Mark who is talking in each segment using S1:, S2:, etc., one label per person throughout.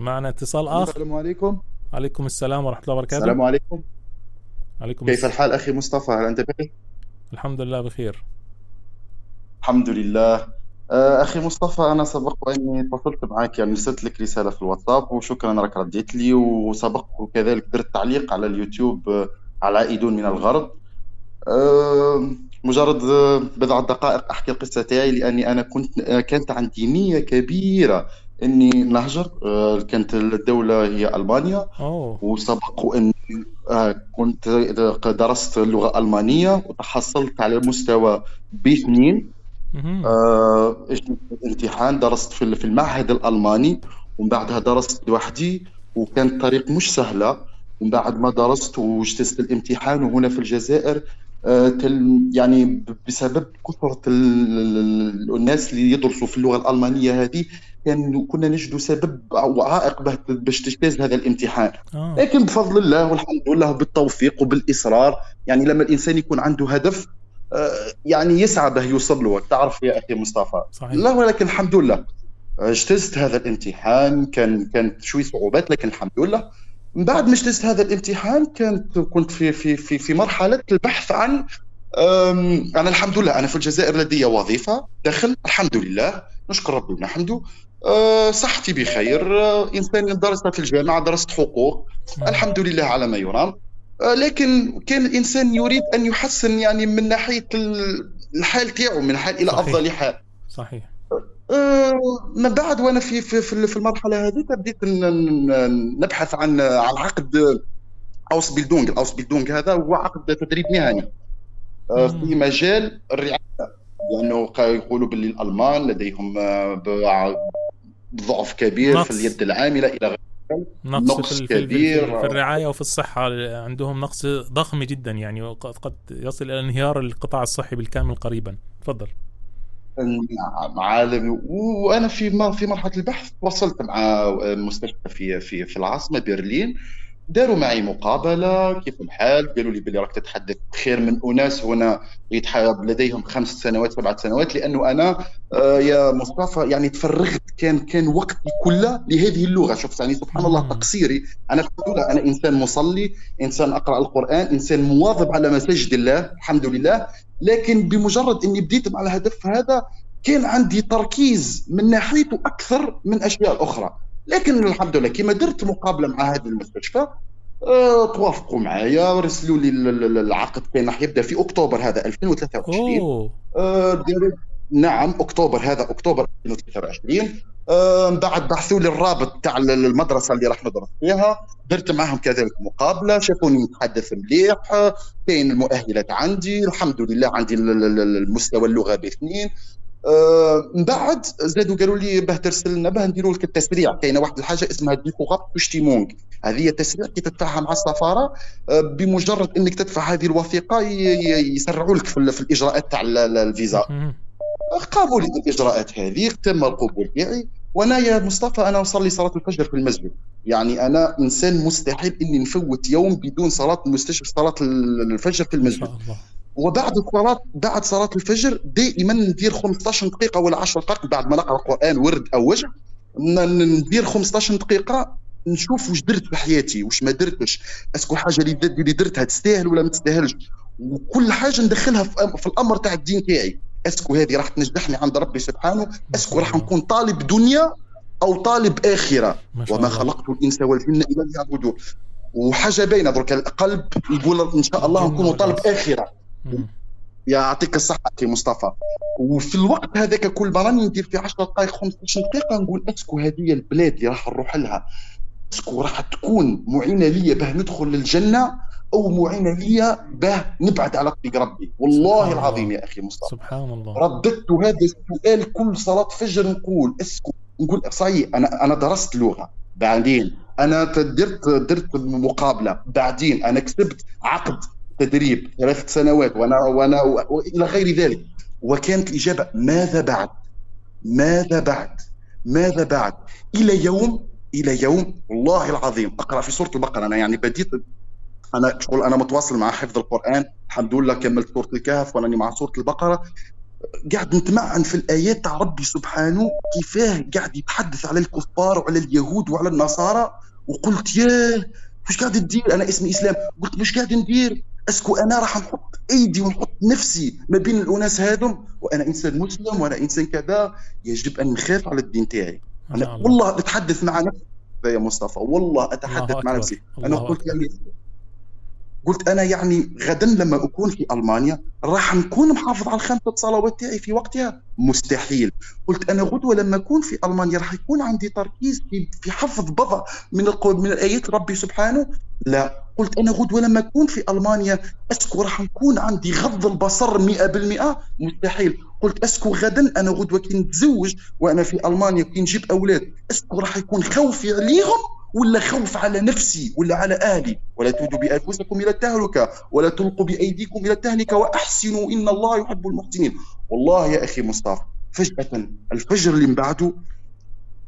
S1: معنا اتصال آخر.
S2: السلام عليكم.
S1: عليكم السلام ورحمة الله وبركاته.
S2: السلام عليكم.
S1: عليكم
S2: كيف
S1: السلام.
S2: الحال أخي مصطفى؟ هل أنت بخير؟
S1: الحمد لله بخير.
S2: الحمد لله. آه، أخي مصطفى أنا سبق واني اتصلت معك يعني ارسلت لك رسالة في الواتساب وشكرا راك رديت لي وسبق وكذلك درت تعليق على اليوتيوب آه، على عائدون من الغرب آه، مجرد بضع دقائق أحكي القصة تاعي لأني أنا كنت كانت عندي نية كبيرة إني نهجر آه، كانت الدولة هي ألمانيا.
S1: أوه.
S2: وسبق واني آه، كنت درست اللغة الالمانيه وتحصلت على مستوى بي 2
S1: مهم.
S2: آه، اجتزت الامتحان؟ درست في في المعهد الألماني ومن بعدها درست لوحدي وكانت الطريق مش سهلة. ومن بعد ما درست واجتزت الامتحان وهنا في الجزائر آه، يعني ب- بسبب ال- الناس اللي يدرسوا في اللغة الألمانية هذه كان كنا نجد سبب أو عائق باش تجتاز هذا الامتحان.
S1: آه.
S2: لكن بفضل الله والحمد لله بالتوفيق وبالإصرار يعني لما الإنسان يكون عنده هدف آه، يعني يسعى به يوصل له. تعرف يا أخي مصطفى؟
S1: صحيح.
S2: لا ولكن الحمد لله. اجتزت هذا الامتحان كان كانت شوي صعوبات لكن الحمد لله. من بعد ما اجتزت هذا الامتحان كانت كنت في في في في مرحلة البحث عن أنا الحمد لله. أنا في الجزائر لدي وظيفة دخل الحمد لله. نشكر ربي ونحمده أه، صحتي بخير. أه، إنسان درست في الجامعة درست حقوق. الحمد لله على ما يرام. أه، لكن كان الإنسان يريد أن يحسن يعني من ناحية ال- الحال تاعو من حال إلى
S1: صحيح.
S2: أفضل حال.
S1: صحيح.
S2: من بعد وأنا في في في المرحلة هذه بديت نبحث عن عن عقد Ausbildung ال Ausbildung هذا هو عقد تدريب مهني أه،. في مجال الرعاية لأنه قا- يقولوا باللي الألمان لديهم أه، ضعف كبير
S1: نقص.
S2: في اليد العاملة إلى غير
S1: نقص,
S2: نقص
S1: في,
S2: كبير.
S1: في الرعاية وفي الصحة عندهم نقص ضخم جدا يعني قد يصل إلى انهيار القطاع الصحي بالكامل قريبا تفضل
S2: نعم عالمي وأنا في في مرحلة البحث تواصلت مع مستشفى في في في العاصمة برلين داروا معي مقابلة كيف الحال؟ قالوا لي بلي راك تتحدث خير من أناس هنا يتح- لديهم خمس سنوات سبعة سنوات لأنه أنا آه، يا مصطفى يعني تفرغت كان كان وقتي كله لهذه اللغة. شوف يعني سبحان الله. تقصيري. أنا أنا إنسان مصلي إنسان أقرأ القرآن إنسان مواظب على مساجد الله الحمد لله. لكن بمجرد إني بديت مع الهدف هذا كان عندي تركيز من ناحيته أكثر من أشياء أخرى. لكن الحمد لله كما درت مقابلة مع هذا المستشفى آه، توافقوا معايا رسلوا لي ال- ال- العقد كان راح يبدا في أكتوبر هذا 2023
S1: أوه.
S2: آه، نعم أكتوبر هذا أكتوبر 2023 آه، من بعد بحثوا لي الرابط تاع المدرسة اللي راح ندرس فيها. درت معهم كذلك مقابلة شافوني نتحدث مليح كاين المؤهلات عندي الحمد لله عندي ال- ال- ال- المستوى اللغة باثنين من بعد زادوا قالوا لي باه ترسل لنا باه نديروا لك التسريع. كاينة واحد الحاجة اسمها die Vorabzustimmung. هذه التسريع كي تدفعها مع السفارة آه، بمجرد إنك تدفع هذه الوثيقة يسرعوا لك في, ال- في الإجراءات تاع ال- ال- الفيزا.
S1: مم.
S2: قاموا لي بالإجراءات هذه تم القبول تاعي وأنا يا مصطفى أنا نصلي صلاة الفجر في المسجد. يعني أنا إنسان مستحيل إني نفوت يوم بدون صلاة المستشفى صلاة ال- الفجر في المسجد. وبعد الصلاه بعد صلاة الفجر دائما ندير 15 دقيقة ولا 10 دقائق بعد ما نقرأ قرآن ورد أو وجه ندير 15 دقيقة نشوف واش درت في حياتي واش ما درتش est-ce que حاجة اللي اللي درتها تستاهل ولا ما تستاهلش؟ وكل حاجة ندخلها في الأمر تاع الدين تاعي. est-ce que هذه راح تنجحني عند ربي سبحانه est-ce que راح نكون طالب دنيا أو طالب
S1: آخرة.
S2: وما خلقت الإنس والجن إلا ليعبدون. وحاجة باينة درك القلب يقول إن شاء الله نكون طالب
S1: آخرة.
S2: يعطيك الصحة أخي مصطفى. وفي الوقت هذاك كل مرة راني ندير في 10 دقائق 15 دقيقة نقول est-ce que هذه البلاد اللي راح نروح لها. est-ce que راح تكون معينة ليا باه ندخل للجنة أو معينة ليا باه نبعد على طريق ربي. والله العظيم. يا أخي مصطفى.
S1: سبحان الله.
S2: رددت هذا السؤال كل صلاة فجر نقول est-ce que نقول صحيح أنا أنا درست لغة. بعدين أنا درت درت مقابلة. بعدين أنا كسبت عقد تدريب ثلاث سنوات وأنا وأنا وإلى غير ذلك. وكانت الإجابة ماذا بعد؟ ماذا بعد؟ ماذا بعد؟ إلى يوم إلى يوم والله العظيم. أقرأ في سورة البقرة. أنا يعني بديت أنا شغل أنا متواصل مع حفظ القرآن. الحمد لله كملت سورة الكهف وأنا مع سورة البقرة. قاعد نتمعن في الآيات تاع ربي سبحانه كيفاه قاعد يتحدث على الكفار وعلى اليهود وعلى النصارى. وقلت ياه مش قاعد تدير؟ أنا اسمي إسلام. قلت مش قاعد ندير؟ أسكو أنا راح نحط أيدي ونحط نفسي ما بين الأناس هذم وأنا إنسان مسلم وأنا إنسان كذا يجب أن نخاف على الدين تاعي. أنا والله أتحدث مع نفسي. يا مصطفى والله أتحدث مع نفسي. أنا قلت قلت أنا يعني غدا لما أكون في ألمانيا راح نكون محافظ على الخمسه صلوات تاعي في وقتها. مستحيل. قلت أنا غدوة لما أكون في ألمانيا راح يكون عندي تركيز في, حفظ بضع من من الايات ربي سبحانه. لا. قلت أنا غدوة لما أكون في ألمانيا est-ce que راح نكون عندي غض البصر 100% مستحيل. قلت est-ce que غدا أنا غدوة كي نتزوج وأنا في ألمانيا كي نجيب أولاد est-ce que راح يكون خوفي عليهم ولا خوف على نفسي ولا على أهلي. ولا تودوا بأنفسكم إلى التهلكة ولا تلقوا بأيديكم إلى التهلكة وأحسنوا إن الله يحب المحسنين. والله يا أخي مصطفى فجأة الفجر اللي من بعده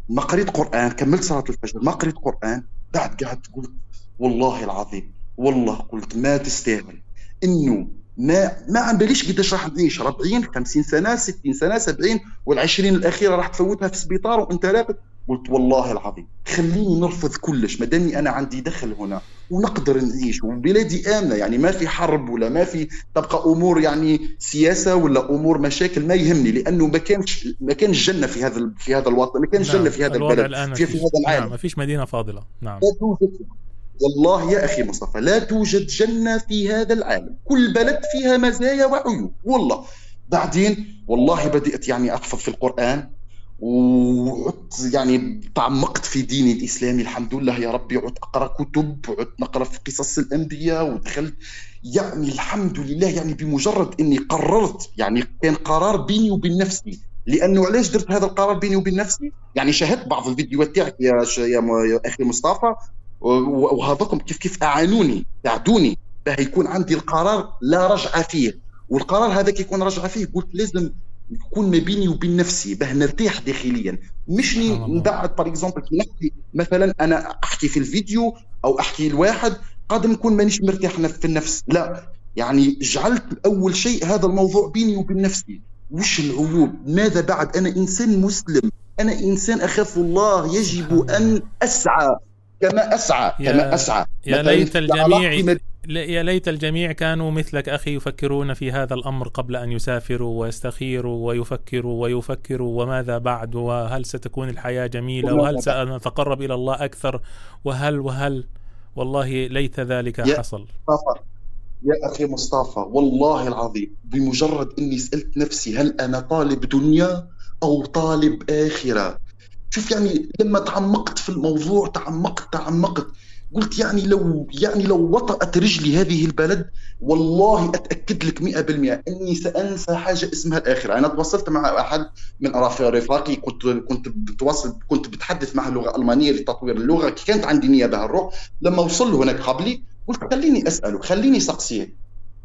S2: ما قريت قرآن كملت صلاة الفجر ما قريت قرآن بعد قعدت قلت والله العظيم والله قلت ما تستاهل. إنه ما ما عم باليش قداش راح نعيش 40 50 سنة 60 سنة 70 وال20 الأخيرة راح تفوتها في السبيطار وانت راقد قلت والله العظيم خليني نرفض كلش ما دامي أنا عندي دخل هنا ونقدر نعيش وبلادي آمنة يعني ما في حرب ولا ما في تبقى أمور يعني سياسة ولا أمور مشاكل ما يهمني لأنه ما كانش ما كانش جنة في هذا في هذا الوطن ما كانش نعم. جنة في هذا البلد الآن
S1: في, في هذا العالم. نعم ما فيش مدينة فاضلة. نعم.
S2: والله يا أخي مصطفى لا توجد جنة في هذا العالم. كل بلد فيها مزايا وعيوب والله. بعدين والله بدأت يعني احفظ في القرآن. وعدت يعني تعمقت في ديني الاسلامي الحمد لله يا ربي. عدت أقرأ كتب وعدت نقرأ في قصص الأنبياء ودخلت. يعني الحمد لله يعني بمجرد إني قررت يعني كان قرار بيني وبين نفسي. لأنه علاش درت هذا القرار بيني وبين نفسي؟ يعني شاهدت بعض الفيديوهات تاعك يا, يا أخي مصطفى. وهذوكم كيف كيف أعانوني ساعدوني. باه يكون عندي القرار لا رجعه فيه. والقرار هذا كي يكون رجعه فيه قلت لازم يكون ما بيني وبين نفسي باه نرتاح داخليا. مش نبعد par exemple كي نحكي مثلا أنا أحكي في الفيديو أو أحكي لواحد قد نكون مانيش مرتاح في النفس. لا. يعني جعلت أول شيء هذا الموضوع بيني وبين نفسي. وش العيوب؟ ماذا بعد؟ أنا إنسان مسلم. أنا إنسان أخاف الله يجب أن أسعى. كما أسعى كما أسعى.
S1: يا ليت الجميع يا ليت الجميع كانوا مثلك أخي يفكرون في هذا الأمر قبل أن يسافروا ويستخيروا ويفكروا ويفكروا وماذا بعد وهل ستكون الحياة جميلة وهل سنتقرب إلى الله أكثر وهل وهل؟ والله ليت ذلك
S2: يا
S1: حصل.
S2: يا أخي مصطفى والله العظيم بمجرد إني سألت نفسي هل أنا طالب دنيا أو طالب آخرة؟ شوف يعني لما تعمقت في الموضوع تعمقت تعمقت. قلت يعني لو يعني لو وطأت رجلي هذه البلد والله أتأكد لك 100% إني سأنسى حاجة اسمها الآخرة، أنا تواصلت مع أحد من رفاقي كنت كنت بتواصل كنت بتحدث معه لغه المانيه لتطوير اللغة. كانت عندي نية بها الروح، لما وصل هناك قبلي قلت خليني أسأله خليني سقسيه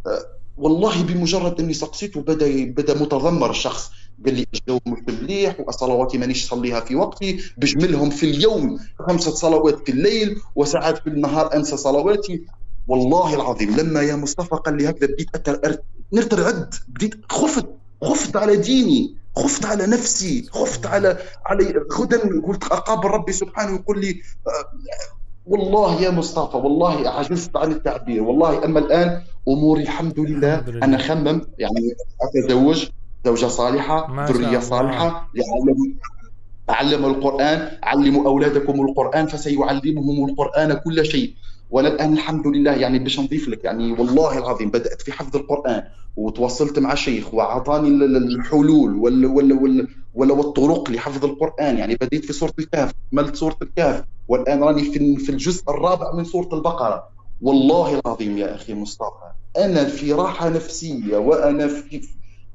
S2: أه، والله بمجرد إني سقسيته بدا بدأ متذمر الشخص. قال لي الجو مش مليح وصلواتي مانيش صليها في وقتي بجملهم في اليوم خمسة صلوات في الليل وساعات في النهار أنسى صلواتي. والله العظيم لما يا مصطفى قال لي هكذا بديت نرتعد بديت خفت خفت على ديني خفت على نفسي خفت على على غدا قلت اقابل ربي سبحانه يقول لي آه، والله يا مصطفى والله عجزت عن التعبير والله. أما الآن أموري الحمد لله, الحمد لله. أنا خمم يعني أتزوج. زوجة صالحة ذرية صالحة يعلم علموا القرآن علموا أولادكم القرآن فسيعلمهم القرآن كل شيء. وأنا الان الحمد لله يعني باش نضيف لك يعني والله العظيم بدأت في حفظ القرآن وتواصلت مع شيخ وأعطاني الحلول ولا ولا ولا ولا والطرق لحفظ القرآن. يعني بديت في سورة الكهف كملت سورة الكهف والآن راني في في الجزء الرابع من سورة البقرة. والله العظيم يا أخي مصطفى أنا في راحة نفسية وأنا في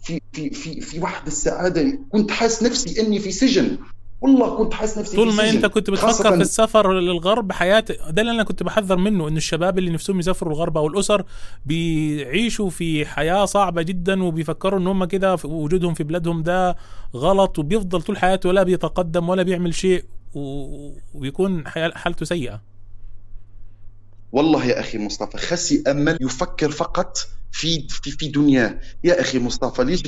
S2: في في في في واحد السعادة. كنت حاسس نفسي إني في سجن. والله كنت حاسس نفسي
S1: طول ما أنت كنت بتفكر في السفر للغرب حياة ده اللي أنا كنت بحذر منه ان الشباب اللي نفسهم يسافروا الغرب أو الأسر بيعيشوا في حياة صعبة جدا وبيفكروا إن هم كده وجودهم في بلادهم ده غلط وبيفضل طول حياته ولا بيتقدم ولا بيعمل شيء وبيكون حالته سيئة.
S2: والله يا أخي مصطفى خسي أمل يفكر فقط في في في دنياه. يا أخي مصطفى ليش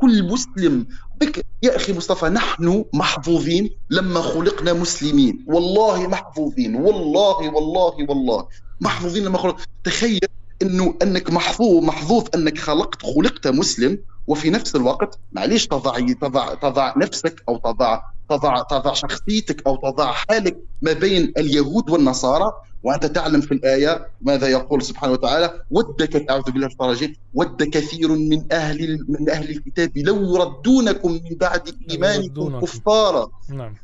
S2: كل مسلم بك يا أخي مصطفى نحن محظوظين لما خلقنا مسلمين. والله محظوظين والله والله والله. محظوظين لما خلق تخيل إنه أنك محظوظ محظوظ أنك خلقت خلقت مسلم وفي نفس الوقت معليش تضع تضع تضع نفسك أو تضع تضع تضع شخصيتك أو تضع حالك ما بين اليهود والنصارى وأنت تعلم في الآية ماذا يقول سبحانه وتعالى ود أعوذ بالله من ود كثير من أهل من أهل الكتاب لو يردونكم من بعد إيمانكم كفارا. نعم.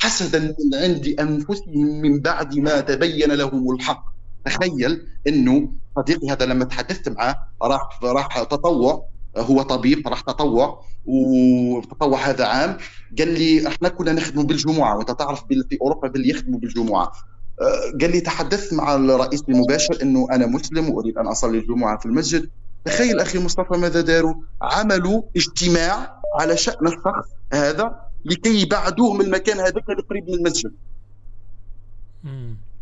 S2: حسدا من عند أنفسهم من بعد ما تبين لهم الحق. تخيل إنه صديقي هذا لما تحدثت معه راح راح تطوع. هو طبيب راح تطوع وتطوع هذا عام قال لي إحنا كنا نخدم بالجمعة وأنت تعرف في أوروبا باللي يخدموا بالجمعة أه، قال لي تحدثت مع الرئيس المباشر إنه أنا مسلم وأريد أن أصلي الجمعة في المسجد تخيل أخي مصطفى ماذا داروا؟ عملوا اجتماع على شأن الشخص هذا لكي يبعدوه من المكان هذاك القريب من المسجد.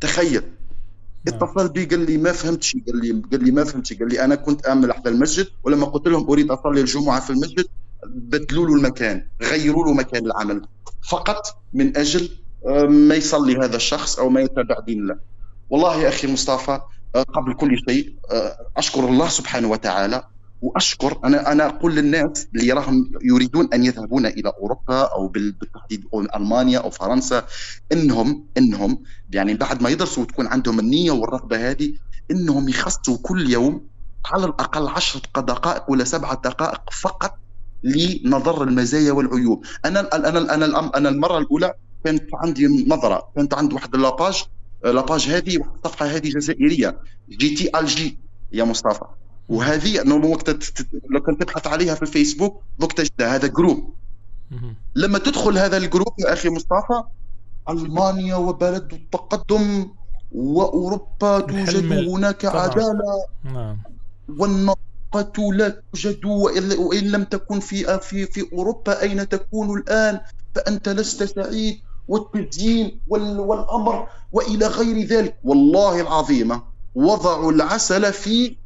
S2: تخيل. اتصل بي قال لي ما فهمتش قال لي قال لي ما فهمتش قال لي أنا كنت امن لحد المسجد ولما قلت لهم أريد أصلي الجمعة في المسجد بدلوا له المكان غيروا له مكان العمل فقط من أجل آه، ما يصلي هذا الشخص أو ما يتبع دين الله. والله يا أخي مصطفى آه، قبل كل شيء آه، أشكر الله سبحانه وتعالى وأشكر أنا أنا أقول للناس اللي راهم يريدون أن يذهبون إلى أوروبا أو بالتحديد أو ألمانيا أو فرنسا إنهم إنهم يعني بعد ما يدرسوا وتكون عندهم النية والرغبة هذه إنهم يخصصوا كل يوم على الأقل عشرة دقائق ولا سبعة دقائق فقط لنظر المزايا والعيوب. أنا أنا أنا أنا المرة الأولى كانت عندي نظرة كانت عند واحد la page la page هذه الصفحه هذه جزائرية جي تي الجي يا مصطفى. وهذه انه وقت لو كنت تبحث عليها في الفيسبوك دوك تجدها هذا groupe لما تدخل هذا الجروب يا أخي مصطفى ألمانيا وبلد التقدم وأوروبا توجد هناك طبعا. عدالة. نعم. والنقطة لا توجد وإن لم تكن في في في أوروبا أين تكون الآن؟ فأنت لست سعيد. والتزيين والأمر وإلى غير ذلك. والله العظيم وضعوا العسل في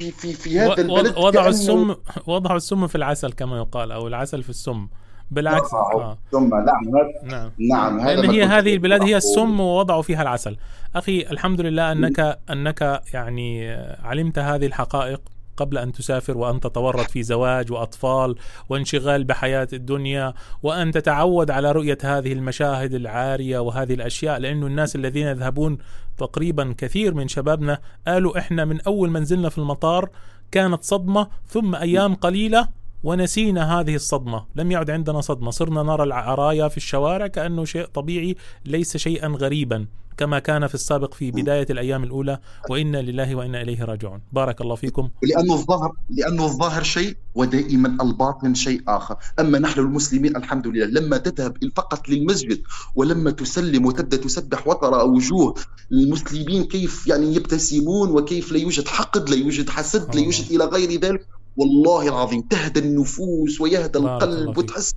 S2: في في في هذا البلد
S1: وضعوا السم وضعوا السم في العسل كما يقال أو العسل في السم. بالعكس
S2: آه. ثم نعم
S1: نعم. نعم لأن هي هذه البلاد هي السم ووضعوا فيها العسل. أخي الحمد لله انك أنك يعني علمت هذه الحقائق. قبل أن تسافر وأن تتورط في زواج وأطفال وانشغال بحياة الدنيا وأن تتعود على رؤية هذه المشاهد العارية وهذه الأشياء لأنه الناس الذين يذهبون تقريبا كثير من شبابنا قالوا إحنا من أول ما نزلنا في المطار كانت صدمة ثم أيام قليلة ونسينا هذه الصدمة، لم يعد عندنا صدمة، صرنا نرى العرايا في الشوارع كأنه شيء طبيعي ليس شيئا غريبا، كما كان في السابق في بداية الأيام الأولى وإنا لله وإنا إليه راجعون. بارك الله فيكم.
S2: لأنه الظاهر لأنه الظاهر شيء ودائما الباطن شيء آخر. أما نحن المسلمين الحمد لله لما تذهب فقط للمسجد ولما تسلم وتبدأ تسبح وترى وجوه المسلمين كيف يعني يبتسمون وكيف لا يوجد حقد لا يوجد حسد لا يوجد إلى غير ذلك والله العظيم تهدى النفوس ويهدى القلب وتحس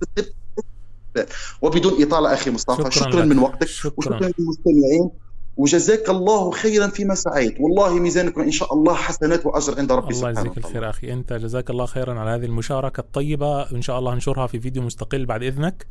S2: وبدون إطالة أخي مصطفى شكرا, شكرا من وقتك. شكرا. وشكرا للمستمعين. وجزاك الله خيرا فيما سعيت. والله ميزانكم إن شاء الله حسنات وأجر عند ربي
S1: سبحانه الله يجزيك الخير أخي. أنت جزاك الله خيرا على هذه المشاركة الطيبة. ان شاء الله ننشرها في فيديو مستقل بعد إذنك.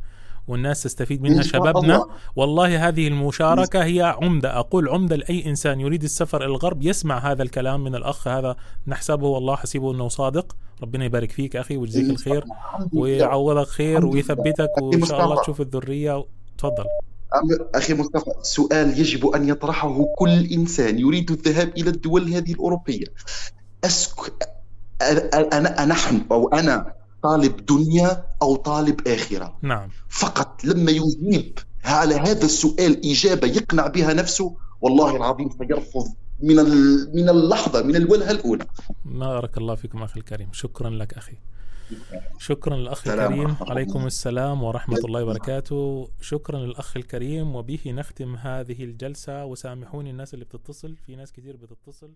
S1: والناس تستفيد منها شبابنا. الله. والله هذه المشاركة هي عمدة. أقول عمدة لأي إنسان يريد السفر إلى الغرب يسمع هذا الكلام من الأخ. هذا نحسبه والله حسيبه أنه صادق. ربنا يبارك فيك أخي ويجزيك الخير ويعوضك خير ويثبتك. وإن شاء الله تشوف الذرية. تفضل.
S2: أخي مصطفى سؤال يجب أن يطرحه كل إنسان يريد الذهاب إلى الدول هذه الأوروبية. أسك... أنا نحن أو أنا طالب دنيا أو طالب آخرة.
S1: نعم.
S2: فقط لما يجيب على هذا السؤال إجابة يقنع بها نفسه والله العظيم سيرفض من من اللحظة من الولهة الأولى.
S1: بارك الله فيكم أخي الكريم. شكرا لك أخي. شكرا للأخ الكريم. عليكم السلام ورحمة الله وبركاته. شكرا للأخ الكريم. وبه نختم هذه الجلسة. وسامحوني الناس اللي بتتصل. في ناس كثير بتتصل.